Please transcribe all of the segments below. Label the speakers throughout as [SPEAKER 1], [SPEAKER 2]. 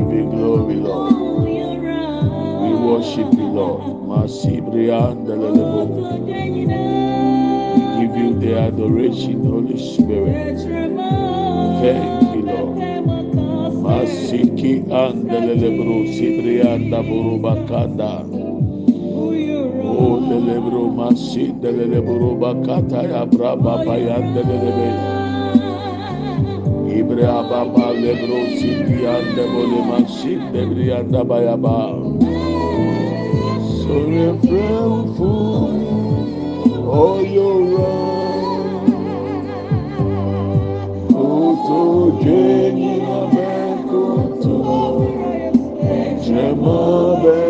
[SPEAKER 1] give you glory, Lord. We worship you, Lord. We give you the adoration, Holy Spirit. Thank you, Lord. Masiki andelelebro sibria ndaburu bakanda. Oh, delebro masi delelebro bakata ya braba bayan delelebe. Ibra baba lebro sibria ndebole masi debria ndabayaba. Sore frɛwfo ɔyɛ owura koto nyina bɛkoto kyerɛma bɛpɛ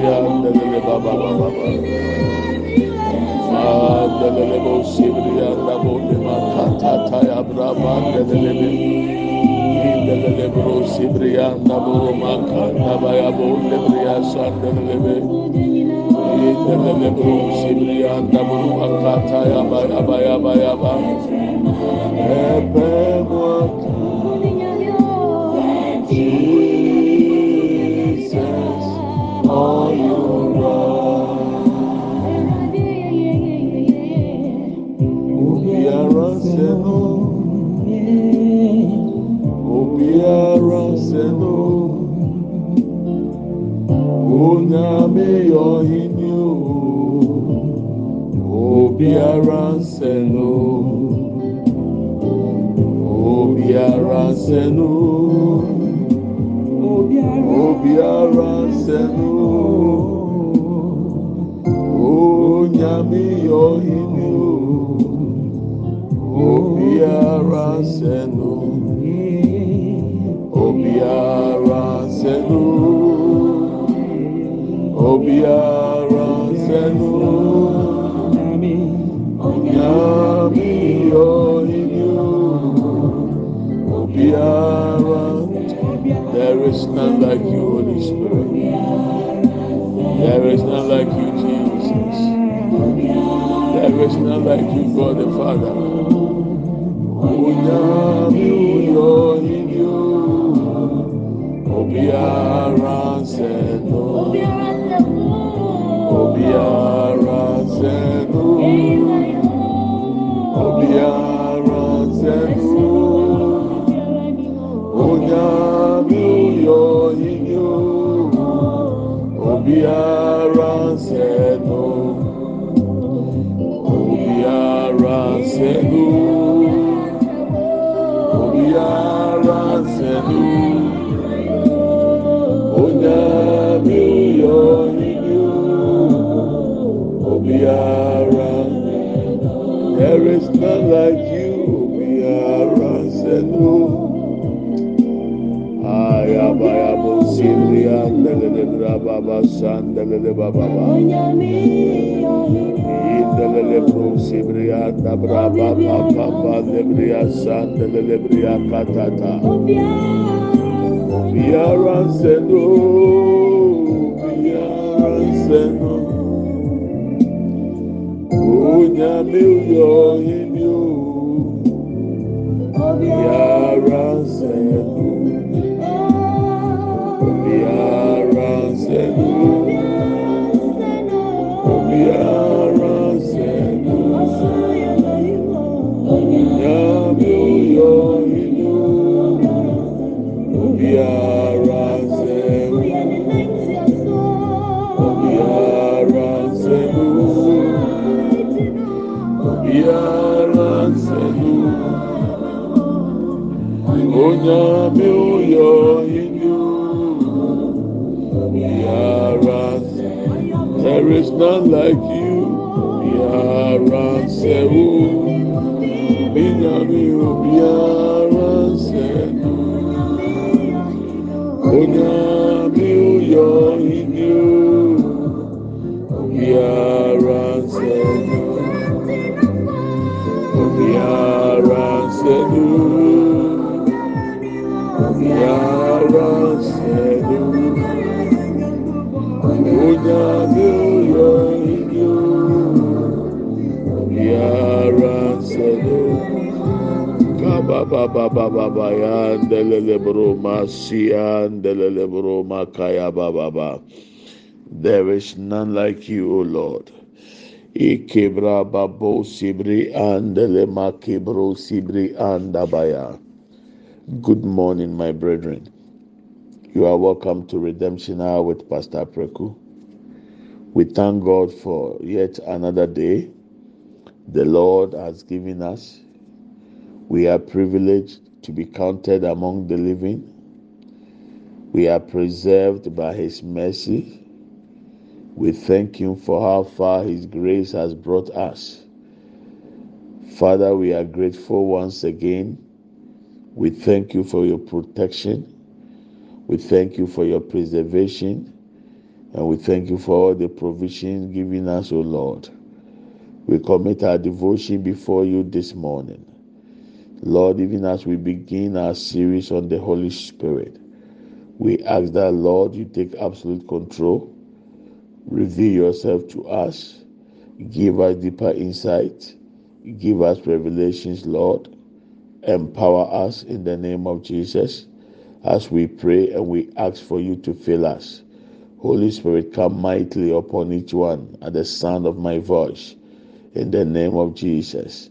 [SPEAKER 1] sibriya delele baba baba baba. Ma delele bo sibriya da bo de makata taya braba delele be. Delele bro sibriya da bo makata baya bo debriya san delele be. Delele bro sibriya da bo makata ya baya baya baya ba. Epe o, obiara seno, obiara seno. obiara senu onyame o obiara senu obiara senu onyame yohini obiara There is none like you, Holy Spirit. There is none like you, Jesus. There is none like you, God the Father. Onyami uyohini obiara senu, senu. Onyami uyohini obiara senu, obiara senu, obiara senu. Onyami uyohini obiara like you, we are Rasenu. Ayabaya Bosilia, Delele Baba San, Delele Baba. Indelele Bro Sibria, Dabra Baba Papa, Lebria San, Delele Bria Katata. We are Rasenu, we Onyame uyọ yini o, yàrá sẹ́nu, yàrá sẹ́nu, yàrá sẹ́nu. Onyame uyọ yini o, yàrá onyàmí oyọ inú. Yàrá sẹ́nu, there is none like you. Yàrá sẹ́nu, bínyàmí o. Yàrá sẹ́nu, onyàmí Kabababababa ya ndelele bro masi ya ndelele bro makaya bababa. There is none like you, O Lord. Ikebra babo sibri andele makebro sibri andabaya. Good morning, my brethren. You are welcome to Redemption Hour with Pastor Preku. We thank God for yet another day the Lord has given us. We are privileged to be counted among the living. We are preserved by His mercy. We thank Him for how far His grace has brought us. Father, we are grateful once again. We thank you for your protection. We thank you for your preservation. And we thank you for all the provisions given us, O Lord. We commit our devotion before you this morning. Lord, even as we begin our series on the Holy Spirit, we ask that, Lord, you take absolute control reveal yourself to us, give us deeper insight, give us revelations, Lord, empower us in the name of Jesus as we pray and we ask for you to fill us. Holy Spirit, come mightily upon each one at the sound of my voice in the name of Jesus.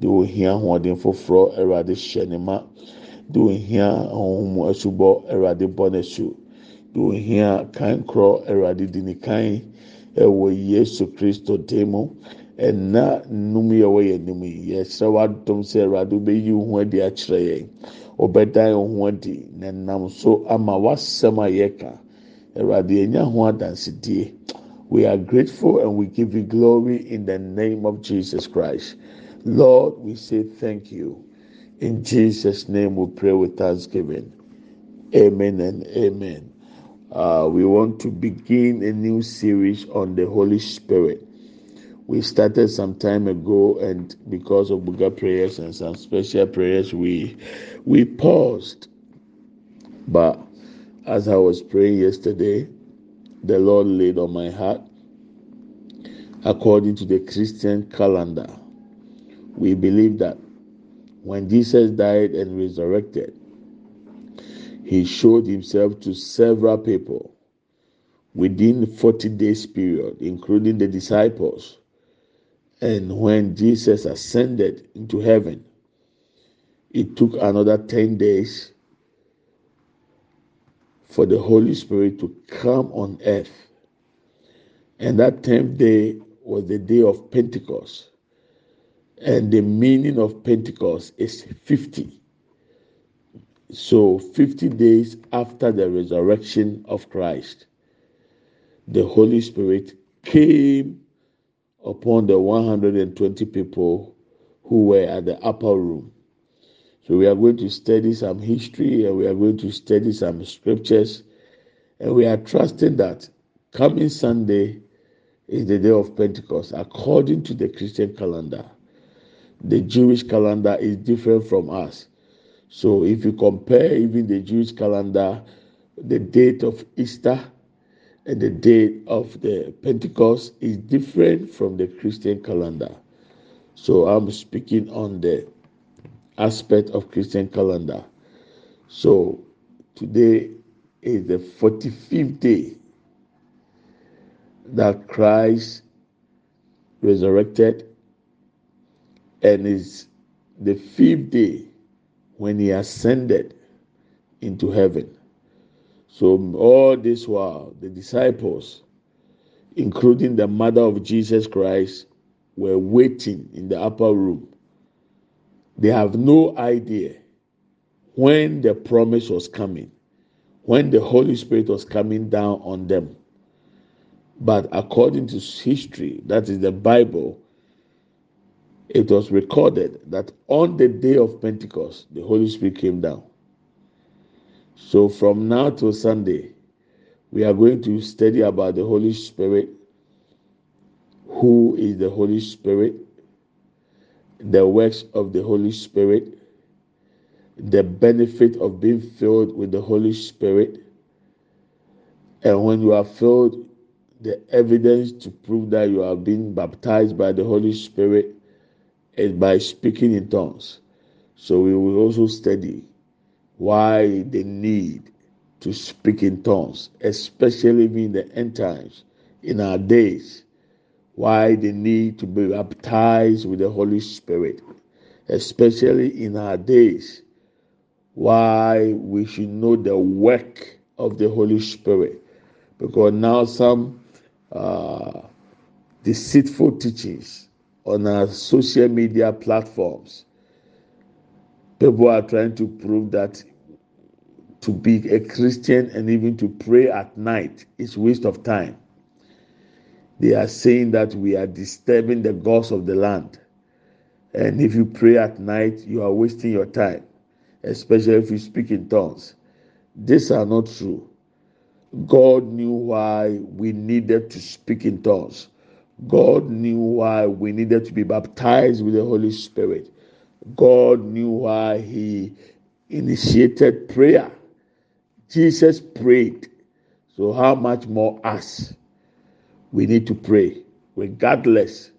[SPEAKER 1] de ohia ahoɔden foforɔ ɛwurade hyɛ ne ma de ohia ɔhonhom asubɔ ɛwurade bɔ n'asu de ohia kan korɔ ɛwurade di ne kan ɛwɔ yesu kristo dim mu ɛna nnum yɛ ɛwɔ yɛn anim yi yɛsrɛ w'adom sɛ ɛwurade bɛyi ho adi akyerɛ yɛn ɔbɛdan ho adi na nam so ama w'asɛm a yɛka ɛwurade yɛnya ho adansidie we are grateful and we give you glory in the name of jesus christ lord we say thank you. In jesus name we pray with thanksgiving. Amen and amen. Uh, we want to begin a new series on the holy spirit. We started some time ago and because of buga prayers and some special prayers we we paused. But as i was praying yesterday the lord laid on my heart according to the christian calendar we believe that when jesus died and resurrected he showed himself to several people within 40 days period including the disciples and when Jesus ascended into heaven, it took another 10 days for the Holy Spirit to come on earth. And that 10th day was the day of Pentecost. And the meaning of Pentecost is 50. So, 50 days after the resurrection of Christ, the Holy Spirit came upon the 120 people who were at the upper room. So we are going to study some history and we are going to study some scriptures. And we are trusting that coming Sunday is the day of Pentecost according to the Christian calendar. The Jewish calendar is different from us. So if you compare even the Jewish calendar, the date of Easter and the date of the Pentecost is different from the Christian calendar. So I'm speaking on the aspect of Christian calendar. So today is the 45th day that Christ resurrected and is the fifth day when he ascended into heaven. So all this while the disciples including the mother of Jesus Christ were waiting in the upper room they have no idea when the promise was coming, when the Holy Spirit was coming down on them. But according to history, that is the Bible, it was recorded that on the day of Pentecost, the Holy Spirit came down. So from now till Sunday, we are going to study about the Holy Spirit. Who is the Holy Spirit? the works of the Holy Spirit, the benefit of being filled with the Holy Spirit, and when you are filled, the evidence to prove that you are being baptized by the Holy Spirit is by speaking in tongues. So we will also study why the need to speak in tongues, especially in the end times, in our days why the need to be baptized with the Holy Spirit, especially in our days, why we should know the work of the Holy Spirit. Because now some uh, deceitful teachings on our social media platforms, people are trying to prove that to be a Christian and even to pray at night is waste of time they are saying that we are disturbing the gods of the land. And if you pray at night, you are wasting your time, especially if you speak in tongues. These are not true. God knew why we needed to speak in tongues. God knew why we needed to be baptized with the Holy Spirit. God knew why He initiated prayer. Jesus prayed. So, how much more us? we need to pray regardless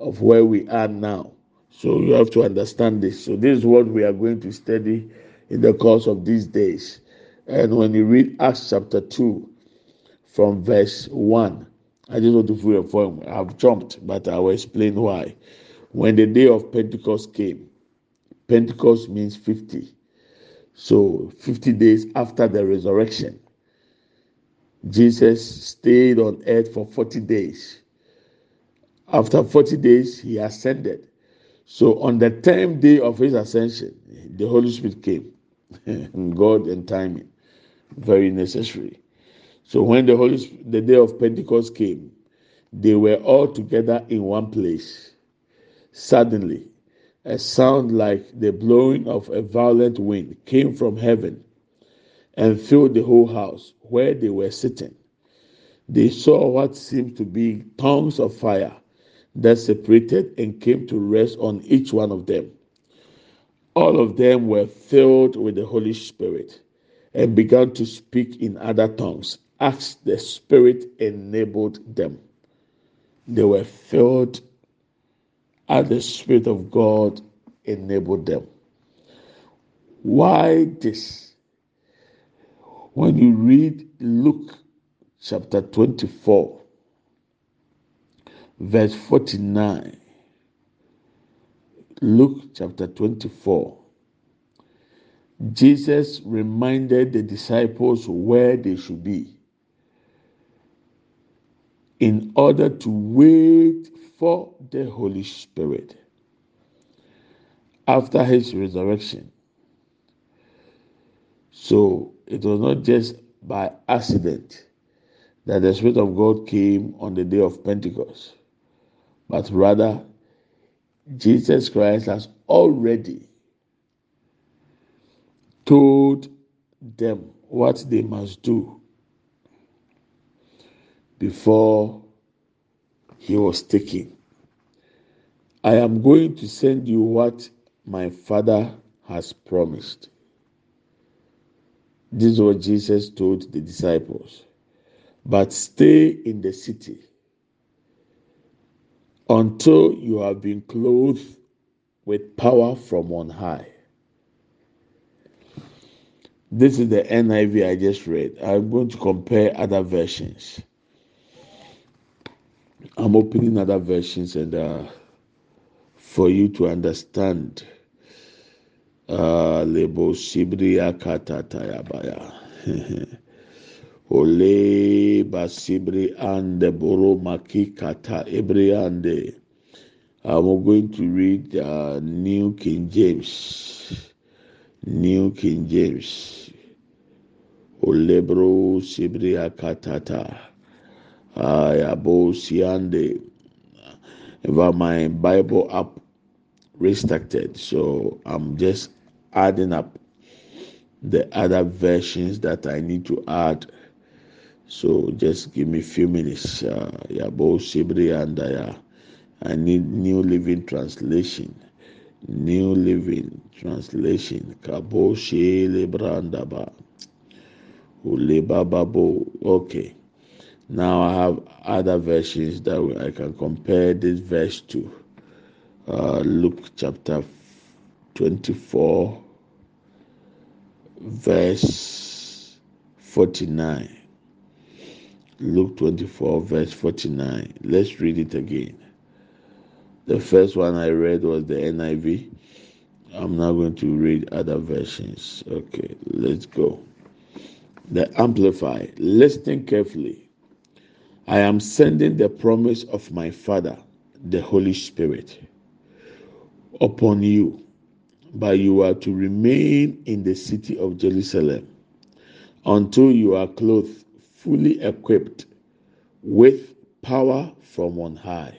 [SPEAKER 1] of where we are now. So you have to understand this. So this is what we are going to study in the course of these days. And when you read Acts chapter 2 from verse 1, I just want to feel a form. I've jumped, but I will explain why. When the day of Pentecost came, Pentecost means 50. So 50 days after the resurrection. Jesus stayed on earth for 40 days. After 40 days, he ascended. So on the 10th day of his ascension, the Holy Spirit came. God and timing, very necessary. So when the Holy the day of Pentecost came, they were all together in one place. Suddenly, a sound like the blowing of a violent wind came from heaven and filled the whole house where they were sitting. They saw what seemed to be tongues of fire that separated and came to rest on each one of them. All of them were filled with the Holy Spirit and began to speak in other tongues as the Spirit enabled them. They were filled as the Spirit of God enabled them. Why this? When you read Luke chapter 24, verse 49, Luke chapter 24, Jesus reminded the disciples where they should be in order to wait for the Holy Spirit after his resurrection. So it was not just by accident that the Spirit of God came on the day of Pentecost, but rather Jesus Christ has already told them what they must do before he was taken. I am going to send you what my father has promised. This is what Jesus told the disciples. But stay in the city until you have been clothed with power from on high. This is the NIV I just read. I'm going to compare other versions. I'm opening other versions and uh, for you to understand. Uh, Lebo Sibria Katatayabaya. Ole Basibri and Boro Maki Kata Ebriande. I'm going to read uh, New King James. New King James. Olebro Sibria Katata. Ayabo Siande. If my Bible app restarted, so I'm just adding up the other versions that I need to add. So just give me a few minutes. Uh, Yabo Sibri and uh, I need New Living Translation. New Living Translation. Kabo Shele Brandaba. Ulebababo. Okay. Now I have other versions that I can compare this verse to. Uh, Luke chapter 24, verse 49. Luke 24, verse 49. Let's read it again. The first one I read was the NIV. I'm not going to read other versions. Okay, let's go. The Amplify. Listen carefully. I am sending the promise of my Father, the Holy Spirit, upon you, but you are to remain in the city of Jerusalem until you are clothed, fully equipped with power from on high.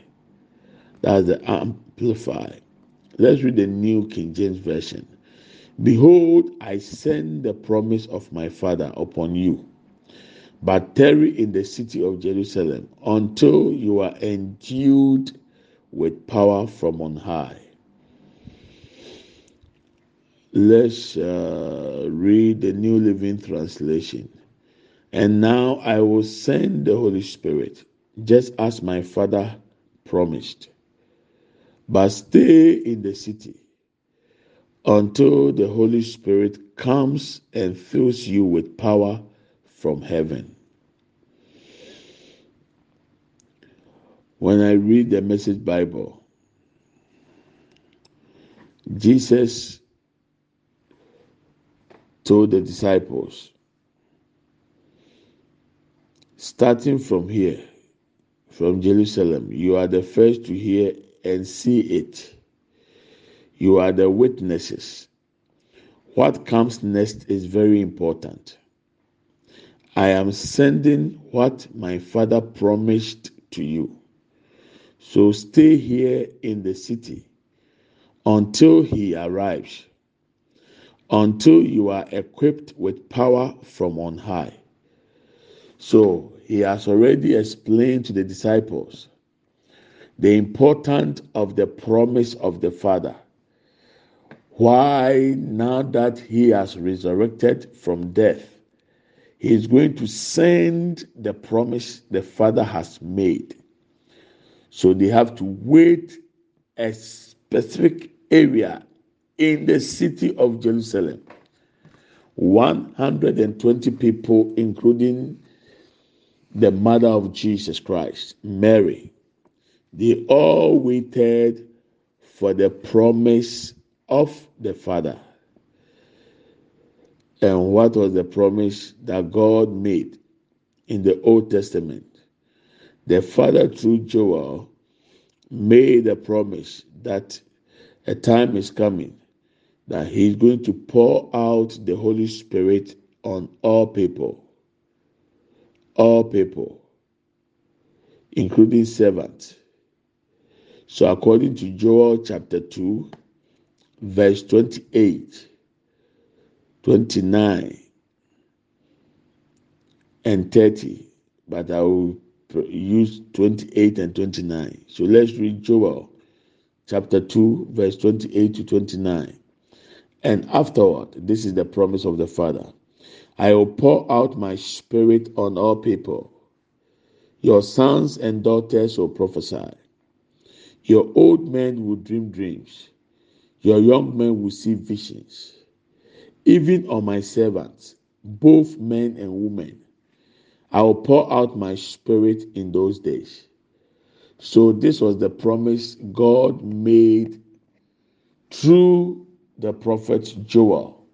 [SPEAKER 1] That's the Amplify. Let's read the New King James Version. Behold, I send the promise of my Father upon you but tarry in the city of Jerusalem until you are endued with power from on high. Let's uh, read the New Living Translation. And now I will send the Holy Spirit, just as my Father promised. But stay in the city until the Holy Spirit comes and fills you with power from heaven. When I read the Message Bible, Jesus told the disciples, starting from here, from Jerusalem, you are the first to hear and see it. You are the witnesses. What comes next is very important. I am sending what my father promised to you. So stay here in the city until he arrives, until you are equipped with power from on high. So he has already explained to the disciples the importance of the promise of the Father. Why, now that he has resurrected from death, he is going to send the promise the Father has made. So they have to wait a specific area in the city of Jerusalem. 120 people, including the mother of Jesus Christ, Mary, they all waited for the promise of the Father. And what was the promise that God made in the Old Testament? The Father, through Joel, made a promise that a time is coming that He's going to pour out the Holy Spirit on all people. All people, including servants. So, according to Joel chapter 2, verse 28, 29, and 30, but I will use 28 and 29. So let's read Joel chapter 2, verse 28 to 29. And afterward, this is the promise of the Father I will pour out my spirit on all people. Your sons and daughters will prophesy. Your old men will dream dreams. Your young men will see visions. Even on my servants, both men and women, I will pour out my spirit in those days. So, this was the promise God made through the prophet Joel.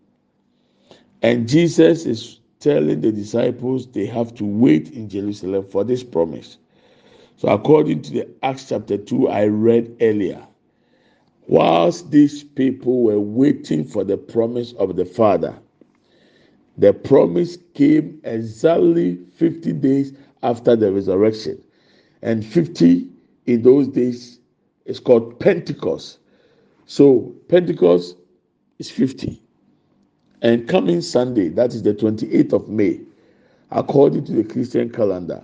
[SPEAKER 1] And Jesus is telling the disciples they have to wait in Jerusalem for this promise. So, according to the Acts chapter 2, I read earlier, whilst these people were waiting for the promise of the Father, the promise came exactly 50 days after the resurrection. And 50 in those days is called Pentecost. So Pentecost is 50. And coming Sunday, that is the 28th of May, according to the Christian calendar,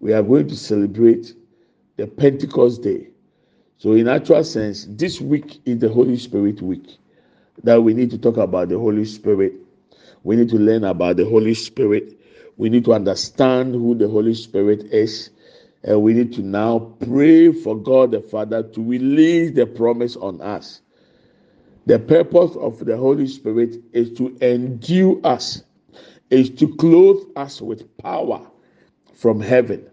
[SPEAKER 1] we are going to celebrate the Pentecost Day. So, in actual sense, this week is the Holy Spirit week that we need to talk about the Holy Spirit we need to learn about the Holy Spirit. We need to understand who the Holy Spirit is. And we need to now pray for God the Father to release the promise on us. The purpose of the Holy Spirit is to endue us, is to clothe us with power from heaven.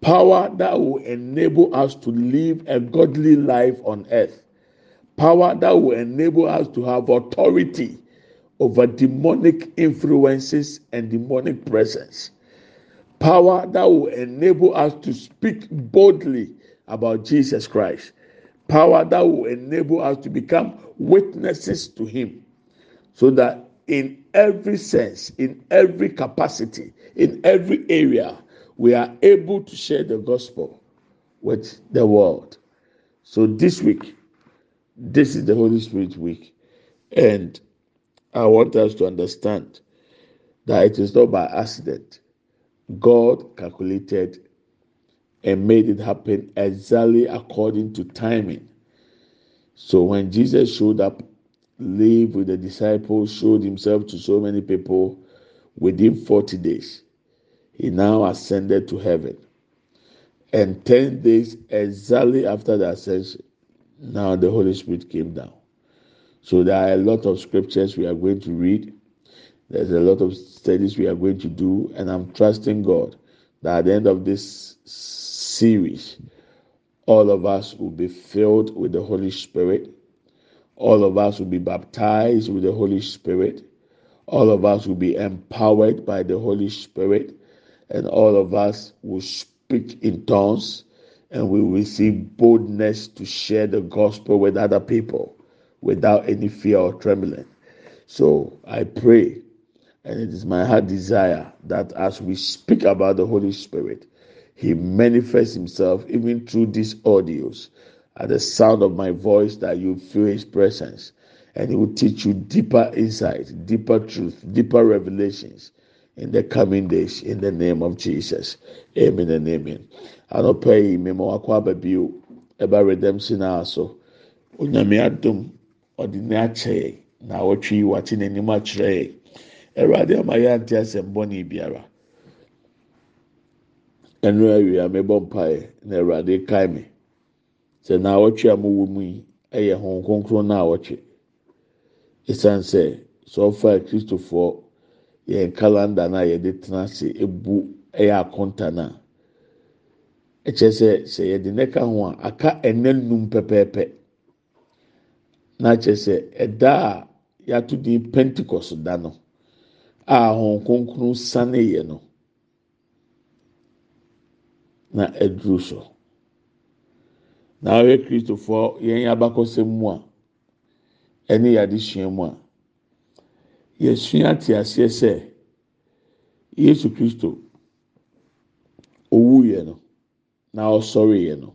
[SPEAKER 1] Power that will enable us to live a godly life on earth. Power that will enable us to have authority over demonic influences and demonic presence. Power that will enable us to speak boldly about Jesus Christ. Power that will enable us to become witnesses to Him. So that in every sense, in every capacity, in every area, we are able to share the gospel with the world. So this week, this is the Holy Spirit week. And I want us to understand that it is not by accident. God calculated and made it happen exactly according to timing. So when Jesus showed up, lived with the disciples, showed himself to so many people within 40 days, he now ascended to heaven. And 10 days exactly after the ascension, now the Holy Spirit came down. So there are a lot of scriptures we are going to read. There's a lot of studies we are going to do, and I'm trusting God that at the end of this series, all of us will be filled with the Holy Spirit. All of us will be baptized with the Holy Spirit. All of us will be empowered by the Holy Spirit. And all of us will speak in tongues and we will receive boldness to share the gospel with other people without any fear or trembling. So I pray, and it is my heart desire that as we speak about the Holy Spirit, He manifests Himself even through these audios at the sound of my voice, that you feel His presence, and He will teach you deeper insight, deeper truth, deeper revelations in the coming days in the name of Jesus. Amen and amen. Anɔpɛ yi mmemme wakɔ aba bio ɛba redemption adum ɔde ne akyɛ na awɔtwe wate n'anim akyerɛ yɛ awurade ama yɛ ante asɛm bɔne biara. Ɛnu awia mebɔ mpaeɛ na awurade kae me. Sɛ na awɔtwe a mowɔ mu yi ɛyɛ hɔn kronkron na awɔtwe. Esan sɛ sɔɔfa kristofoɔ yɛn kalanda na yɛde tena ase ebu ɛyɛ akonta na ɛkyɛ sɛ sɛ yɛde ne ka ho a aka ɛnɛ num pɛpɛɛpɛ. Na kyerɛ sɛ ɛda a yɛato din pentecost da no a hɔn kronkron sane yɛ no na aduru so. Na ɔyɛ kristofoɔ yɛn abakɔsɛm mu a ɛne yɛadesua mu a yɛsua te aseɛ sɛ yesu kristo owu yɛ no na ɔsɔre yɛ no.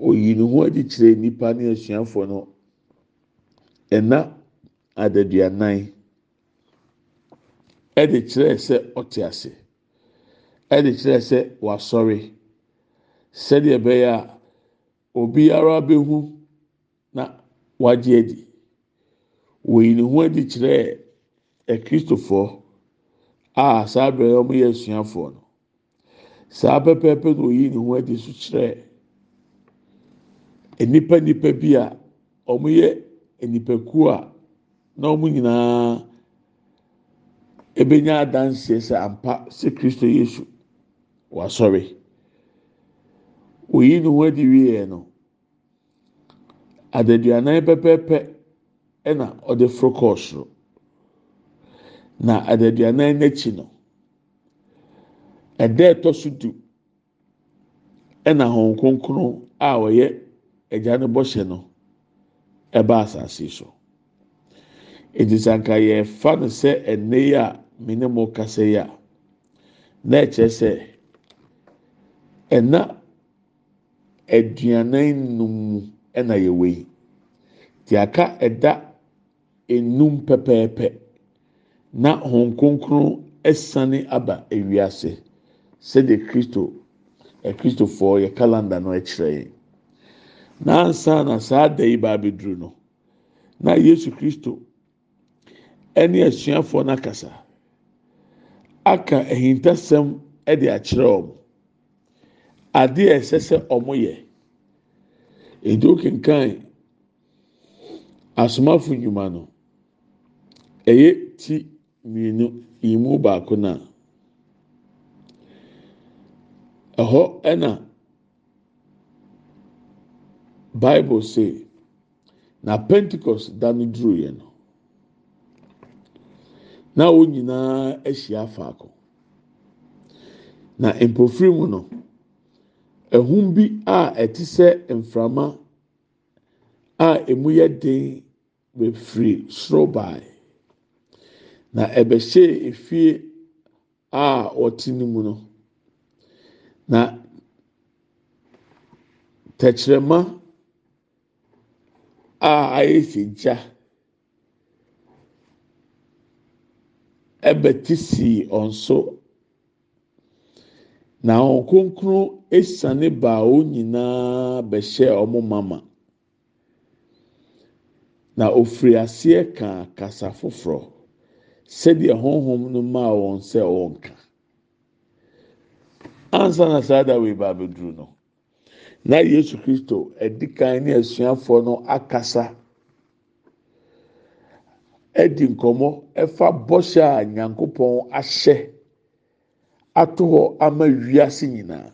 [SPEAKER 1] Oyi ne ho adi kyerɛ nipa ne asuafoɔ no. Ɛna adaduanan ɛde kyerɛ sɛ ɔte ase. Ɛde kyerɛ sɛ wasɔre. Sɛdeɛ ɛbɛyɛ a obiara bɛhu na wagye adi. Wɔyi ne ho adi kyerɛ akristofoɔ a saa abirɛ wɔn yɛ asuafoɔ no. Saa pɛpɛɛpɛ na oyi ne ho adi so kyerɛ nipa nipa bi a wɔyɛ nipakuo a na wɔn nyinaa ebenya adanseɛ sɛ ampa sɛ kristo yesu wasɔre. Oyi ne ho adi wie no adaduanan pɛpɛɛpɛ ɛna ɔde foro kɔɔ soro. Na adaduanan n'akyi no ɛda ɛtɔ so du ɛna wɔn kronkron a wɔyɛ agya no bɔhyɛ no ɛba asase so edisanka yɛfa no sɛ ɛnɛ yi a mene mo kasa yi a na ɛkyerɛ sɛ ɛna aduanan num ɛna yɛwɔ yi te aka ɛda enum pɛpɛɛpɛ na wɔn kronkron ɛsane aba ewiase sɛdeɛ kristo ɛkristofoɔ yɛ kalanda no ɛkyerɛ yɛn nansa na saa da yi ba abɛduru no. Na yesu kristo ɛne asuafoɔ n'akasa aka ahintasɛm ɛde akyerɛ wɔn. Adeɛ a ɛsɛ sɛ wɔn yɛ. Edu kenkan asomafo nnwuma no ɛyɛ ti mmienu yi mu baako na ɛhɔ ɛna. Bible say na pentecost da no duru yɛ no. Na wɔn nyinaa ahyia faako. Na mpofiri mu no ɛhum bi a ɛte sɛ mframa a emu yɛ den bɛfiri soro baa na ɛbɛhyɛ efie a wɔte ne mu no. Na tɛkyerɛma. A ayɛ sɛ gya ɛbɛte sii ɔnso na wɔn kronkron esiane baa wɔn nyinaa bɛhyɛ wɔn mama. Na ofiri aseɛ ka kasa foforɔ sɛdeɛ honhom no maa wɔn sɛ wɔnka ansa na saa da wei ba abɛduru no. Na yesu kristo adi kan ne asuafoɔ no akasa. Adi nkɔmɔ ɛfa bɔhyɛ a nyankopɔn ahyɛ ato hɔ ama wiase nyinaa.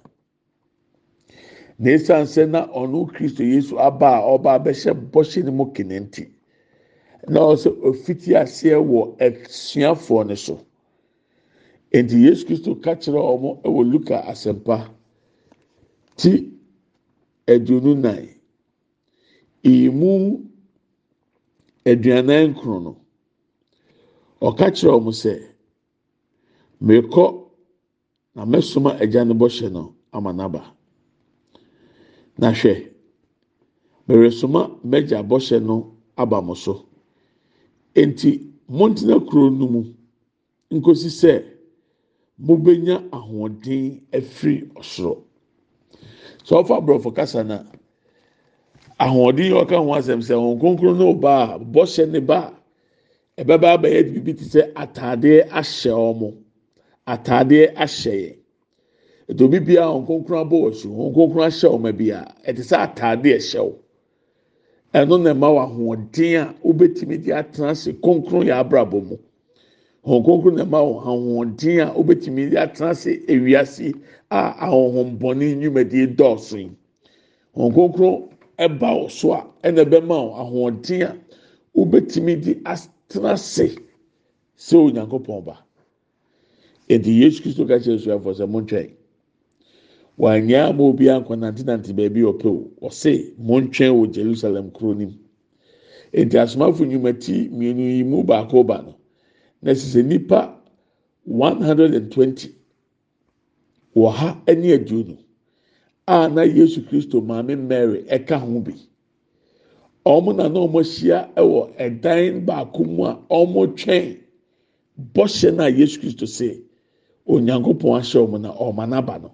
[SPEAKER 1] Na esan na ɔno kristo yesu aba a ɔba abɛhyɛ bɔhyɛ no mu kene nti na ɔsɛ ofiti aseɛ wɔ asuafoɔ no so. Nti yesu kristo ka kyerɛ wɔn wɔ luka asɛmpa. Ti. Aduonu nan emu aduanan nkron no. Ɔka kyerɛ wɔn sɛ mekɔ na mɛsoma agya no bɔhyɛ no ama n'aba. Na hwɛ mɛresoma mɛgya bɔhyɛ no aba mo so. Nti montena kuro no mu nkosi sɛ mobɛnya ahoɔden afiri ɔsoro. Sɛ ɔfa aborɔfo kasa na ahoɔden yɛ ɔka ho asɛm sɛ wɔn kronkron no ba a bɔhyɛ ne ba a ɛbɛba abɛyɛ biribi te sɛ ataadeɛ ahyɛ wɔn ataadeɛ ahyɛ yɛ. Etu obi bia wɔn kronkron abɔ wɔ so wɔn kronkron ahyɛ wɔn bi a ɛte sɛ ataadeɛ hyɛ wo. Ɛno na ɛma wɔ ahoɔden a wobɛtumi de atena ase kronkron yɛ abrabɔ mu wɔn kronkron na ɛma wɔ ahoɔden a wobɛtumi atena ase ewiase. a ahohombɔne nnwumadie dɔɔso yi wɔn kronkron ɛba wɔ so a ɛna ɛbɛma ahoɔden a wobɛtumi de tena se sɛ onyankopɔn ba eti yesu kristo ka kyerɛ suafo sɛ mo ntwɛn wanyɛ ama obi ankɔ nantenante baabi ɔpɛ o ɔse mo wɔ jerusalem kuro nim eti asomafo nnwumati mmienu yi mu baako ba no na sise nipa one hundred and twenty wɔ ha ne aduonu a na yesu kristo maame mary ɛka ho bi. Wɔn na na wɔn ahyia wɔ ɛdan baako mu a wɔretwɛn bɔhyɛ no a yesu kristo sɛ onyankopɔn ahyɛ wɔn na wɔn anaba no.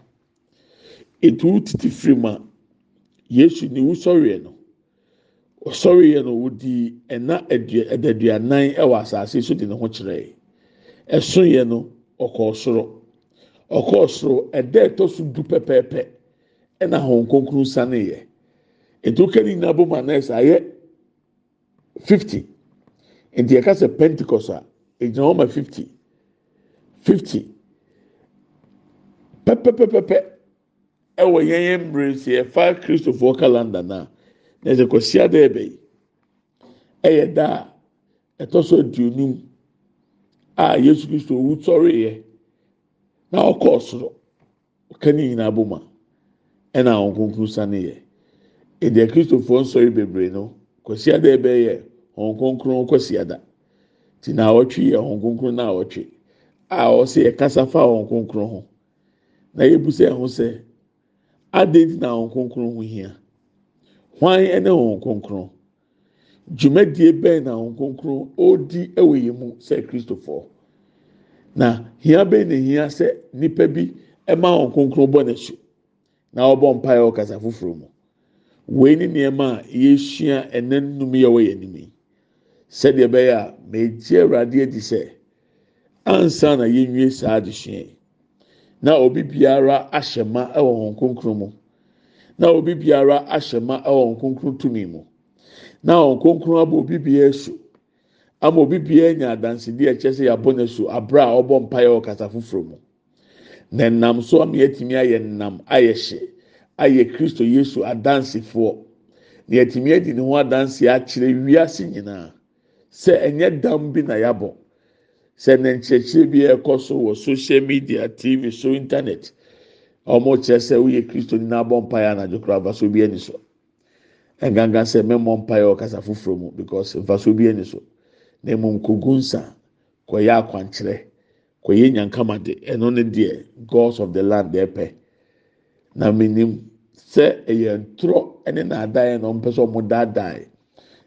[SPEAKER 1] Etu titi firi mu a yesu ne wusɔreɛ no ɔsɔreɛ no wodi ɛna ɛdaduanan wɔ asase so de ne ho kyerɛ ɛsoeɛ no ɔkɔɔ soro ɔkɔɔ soro ɛda ɛtɔ so du pɛpɛɛpɛ ɛna wɔn nkonkron saneeɛ etu kɛne nyinaa bɔ mu fifty. Nti yɛka sɛ pentecost a egyina wɔn ma fifty. Fifty pɛpɛpɛpɛpɛ ɛwɔ yɛn yɛn mmerɛ si yɛfa kristofoɔ calendar na. Na ɛsɛ kɔsi ada ɛbɛ yi ɛyɛ da a ɛtɔ so a yesu kristo owu sɔreeɛ na ɔkɔɔ soro ɔka ne nyinaa bɔ mu a ɛna wɔn nkonkron saneeɛ ɛdeɛ kristofoɔ nsɔre bebree no kwasi ada ebe yɛ wɔn kronkron kwasi ada ti na awɔtwe yɛ wɔn kronkron na awɔtwe a ɔsɛ yɛ kasa fa wɔn kronkron ho na yɛ busa ɛho sɛ adan ti na wɔn kronkron ho hia hwan ɛne wɔn kronkron dwumadie bɛn na wɔn kronkron ɔredi ɛwɔ yɛn mu sɛ kristofoɔ na hia bɛn na hia sɛ nipa bi ɛma wɔn kronkron bɔ n'akyi na ɔbɔ mpaeɛ wɔ foforɔ mu. wei ne nneɛma a yɛsua ɛnɛ nnum yɛ wɔ yɛn anim yi sɛdeɛ ɛbɛyɛ a megye awurade adi sɛ ansa na yɛnwie saa adesua yi na obi biara ahyɛ ma ɛwɔ wɔn kronkron mu na obi biara ahyɛ ma ɛwɔ wɔn kronkron tumi mu. Na wɔn kronkron abɔ obi biara so ama obi biara nya adansidie ɛkyɛ sɛ yɛabɔ ne so abere a ɔbɔ mpaeɛ wɔ foforɔ mu. Na nam so ama yɛatumi ayɛ nam ayɛ hyɛ. ayɛ kristo yesu adansefoɔ. Na yɛtumi adi ne ho adanse akyerɛ wiase nyinaa. Sɛ ɛnyɛ dam bi na yabɔ sɛ ne nkyerɛkyerɛ bi ɛkɔ so wɔ social media tv so internet wɔn kyerɛ sɛ woyɛ kristo ni n'abɔ mpaeɛ anadwo kora afaso bi ani so. Ɛngangan sɛ mɛmɔ mpaeɛ wɔ kasa foforɔ mu because mfaso bi ani so. Na emu nkogu nsa kɔyɛ akwankyerɛ kɔyɛ nyankamade ɛno ne deɛ gods of the land ɛpɛ. na menim sɛ ɛyɛ ntorɔ ne n'adan na ɔmpɛ sɛ ɔmo daadaa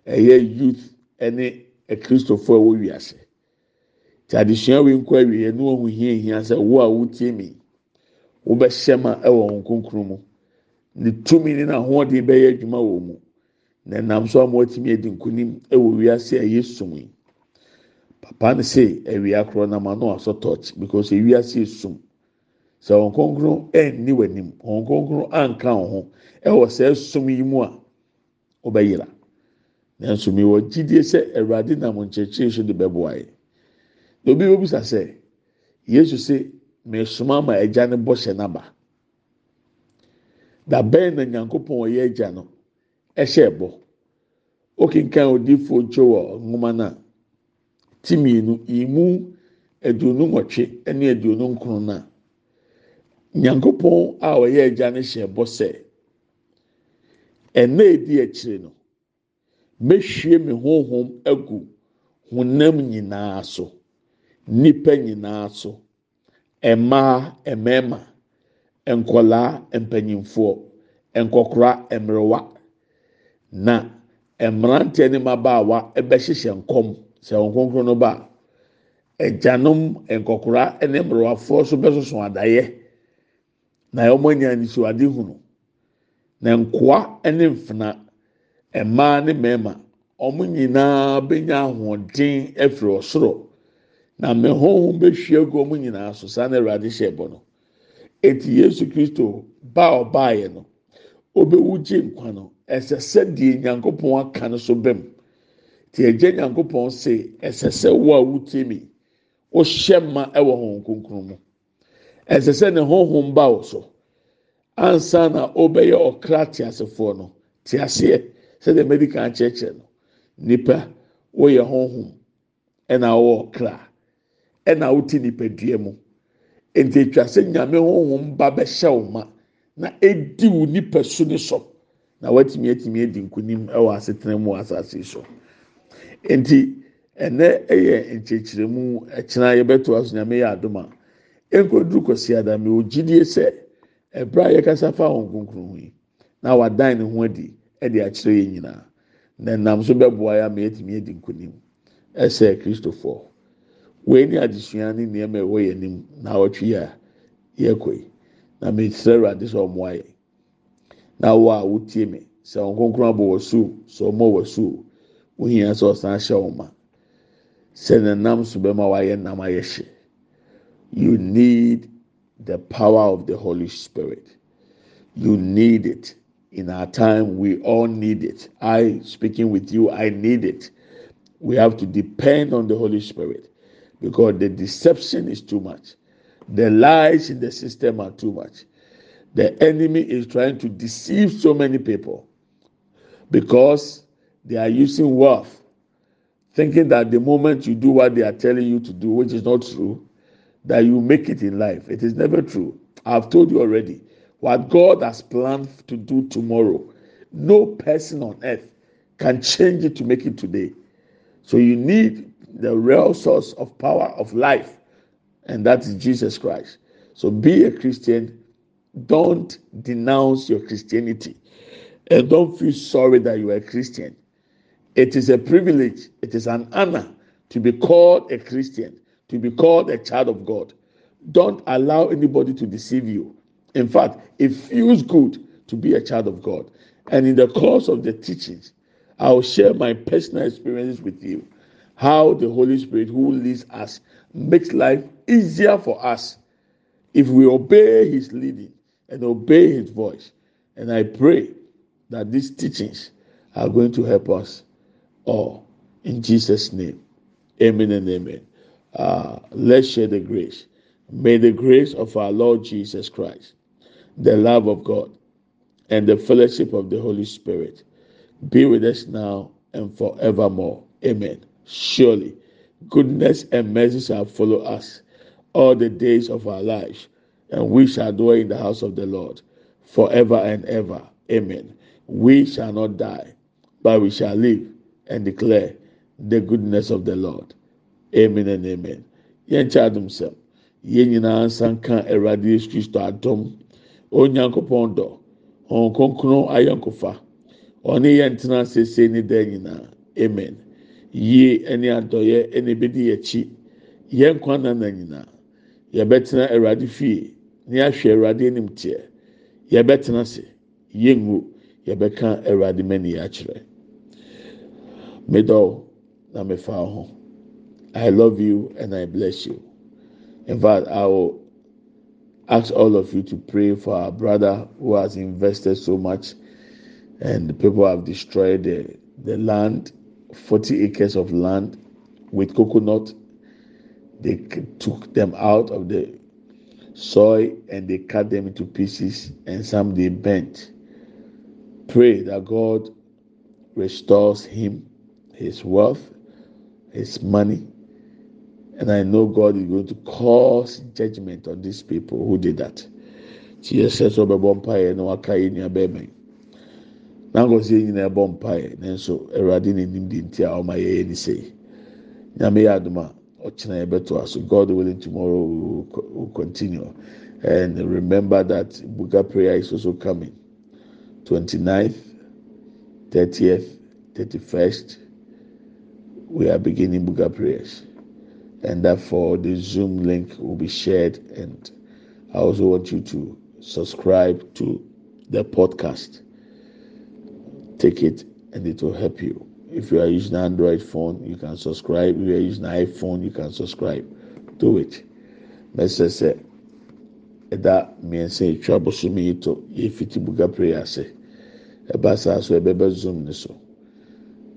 [SPEAKER 1] ɛyɛ youth ne akristofoɔ a ɛwɔ wiase te adesua wei nkɔ awie no wɔn ho hia hia sɛ wo a wotie mi. Wobɛhyɛ ma ɛwɔ wɔn konkron mu. Ne tumi ne n'ahoɔden bɛyɛ adwuma wɔ mu. Na nam so a mo atumi adi nkunim ɛwɔ wiase a ɛyɛ sum yi. Papa no sɛ awia korɔ nam ano asɔ torch because ewiase yɛ sum. sɛ wɔn kronkron ɛnni w'anim wɔn kronkron anka wɔn ho ɛwɔ sɛ ɛsom yi mu a ɔbɛyira nanso mi wɔ gyidie sɛ awurade nam nkyerɛkyerɛ so de bɛboa yi obi bɛ bisa sɛ yesu sɛ mɛsoma ama ɛgya ne bɔ hyɛ n'aba da bɛn na nyankopɔn ɔyɛ ɛgya no ɛhyɛ ɛbɔ okenkan odiifo ntwo wɔ nwoma na ti mmienu imu aduonu nwɔtwe ɛne aduonu nkron na. nyankopɔn a ɔyɛ agya no hyɛ bɔ sɛ ɛna edi akyire no mehwie me honhom agu honam nyinaa so nipa nyinaa so mmaa mmarima nkɔlaa mpanyinfoɔ nkɔkora mmerewa na mmeranteɛ ne mmabaawa bɛhyehyɛ nkɔm sɛ wɔn kronkron no ba agyanom nkɔkora ne mmerewafoɔ nso bɛsoso adaeɛ. na wɔn anya nisuade hunu. Na nkoa ne mfena mmaa ne mmarima wɔn nyinaa bɛnya ahoɔden afiri ɔsoro. Na mmehoho bɛhwie agu wɔn nyinaa so. Saa na awurade hyɛ bɔ no. Eti yesu kristo ba a ɔbaeɛ no ɔbɛwu gye nkwa no. Ɛsɛ sɛ deɛ nyankopɔn aka no so bɛm. Te agya nyankopɔn se ɛsɛ sɛ wo a mi wohyɛ ma ɛwɔ wɔn kronkron mu. ɛsɛ sɛ ne honhom ba wo ansa na ɔbɛyɛ ɔkra teasefoɔ no teaseɛ sɛdeɛ medical akyerɛkyerɛ no. Nipa wɔyɛ honhom ɛna ɔwɔ kra ɛna ɔte nipadua mu. Nti atwa sɛ nyame honhom ba bɛhyɛ wo ma na edi wo nipa su ne so. Na watumi atumi adi nkunim ɛwɔ asetena mu asase so. Nti ɛnɛ ɛyɛ nkyerɛkyerɛmu ɛkyina yɛbɛto aso nyame yɛ adoma nkoduru kɔsi adame ogyidie sɛ ɛbrɛ a yɛkasa fa wɔn kunkun yi na wadan ne ho adi ɛde akyerɛ yɛn nyinaa. Na nam so bɛboa yɛ ama yɛtumi adi nkunim ɛsɛ kristofoɔ. Wei ne adesua ne nneɛma ɛwɔ yɛn anim na awɔtwe a yɛkɔ yi na mesrɛ awurade sɛ ɔmoa yɛ na wo a wotie me sɛ wɔn kronkron abɔ wɔ so sɛ ɔmo wɔ so wohia sɛ ɔsan hyɛ wɔn ma. Sɛ ne nam so bɛma wayɛ nam ayɛ hye. You need the power of the holy spirit. You need it. In our time we all need it. I speaking with you i need it. We have to depend on the holy spirit because the deception is too much. The lies in the system are too much. The enemy is trying to deceive so many people because they are using wealth thinking that the moment you do what they are telling you to do which is not true that you make it in life. It is never true. I've told you already what god has planned to do tomorrow no person on earth can change it to make it today. So you need the real source of power of life and that is jesus christ. So be a christian. Don't denounce your christianity. And don't feel sorry that you are a christian. It is a privilege it is an honor to be called a christian to be called a child of god. Don't allow anybody to deceive you. In fact it feels good to be a child of god. And in the course of the teachings i will share my personal experiences with you how the holy spirit who leads us makes life easier for us. If we obey his leading and obey his voice and i pray that these teachings are going to help us all. In jesus name amen and amen. Uh, let's share the grace. May the grace of our lord jesus christ the love of god and the fellowship of the holy spirit be with us now and forevermore. Amen surely goodness and mercy shall follow us all the days of our lives and we shall dwell in the house of the lord forever and ever. Amen. We shall not die but we shall live and declare the goodness of the lord. Amen and amen. Yɛn kyɛ adum sɛm yɛn nyinaa nsa nka awurade yesu kristo adom. Onyankopɔn dɔ. Wɔn kronkron ayɔnkofa ɔne yɛn tena sese ne dan nyinaa. Amen yie ɛne adɔyɛ ɛna ebedi akyi yɛn kwan nana nyinaa yɛbɛtena awurade fie ne ahwɛ awurade anim teɛ yɛbɛtena ase yɛngu yɛbɛka awurade mani akyerɛ medɔw na mefa ho. I love you and i bless you. In fact i will ask all of you to pray for our brother who has invested so much and the people have destroyed the the land 40 acres of land with coconut. They took them out of the soil and they cut them into pieces and some they bent pray that god restores him his wealth his money. And i know god is going to cause judgment on these people who did that sẹ sọ bẹ bọ mpaeɛ na waka yẹ nua bẹẹ mẹ n'akɔsi yẹ nyinaa bɔ mpaeɛ nanso awurade n'anim di nti a ɔma yɛ yɛ ni sɛ nyame yɛ aduma ɔkyena yɛ bɛto aso god willing tomorrow we will, will continue. And remember that buga prayer is also coming. 29th 30th 31st we are beginning buga prayers. And therefore the zoom link will be shared and i also want you to subscribe to the podcast take it and it will help you. If you are using android phone you can subscribe. If you are using iphone you can subscribe. Do it. Mẹsẹ sẹ ẹda mmiɛnsa etwa abosom yi to yɛfiti buga prayer ase ɛba saa so ɛbɛbɛ zoom ne so.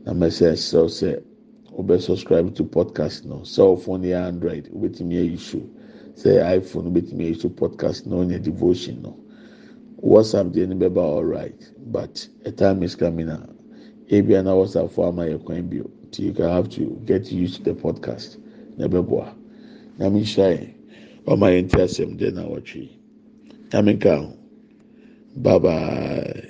[SPEAKER 1] Na mẹsẹ ɛsɛ sɛ wobɛ subscribe to podcast no. Cell phone yɛ android wobɛtumi ayi so sɛ iphone wobɛtumi ayi so podcast na ɔnyɛ devotion no whatsapp deɛ no bɛba alright but a time is coming a ebia na whatsapp fo ama yɛ kwan bio nti you can have to get used to the podcast. Na ɛbɛboa. Nyame nhyira yɛn ɔma yɛn ti asɛm de na wɔtwe. Nyame nka ho. Bye bye.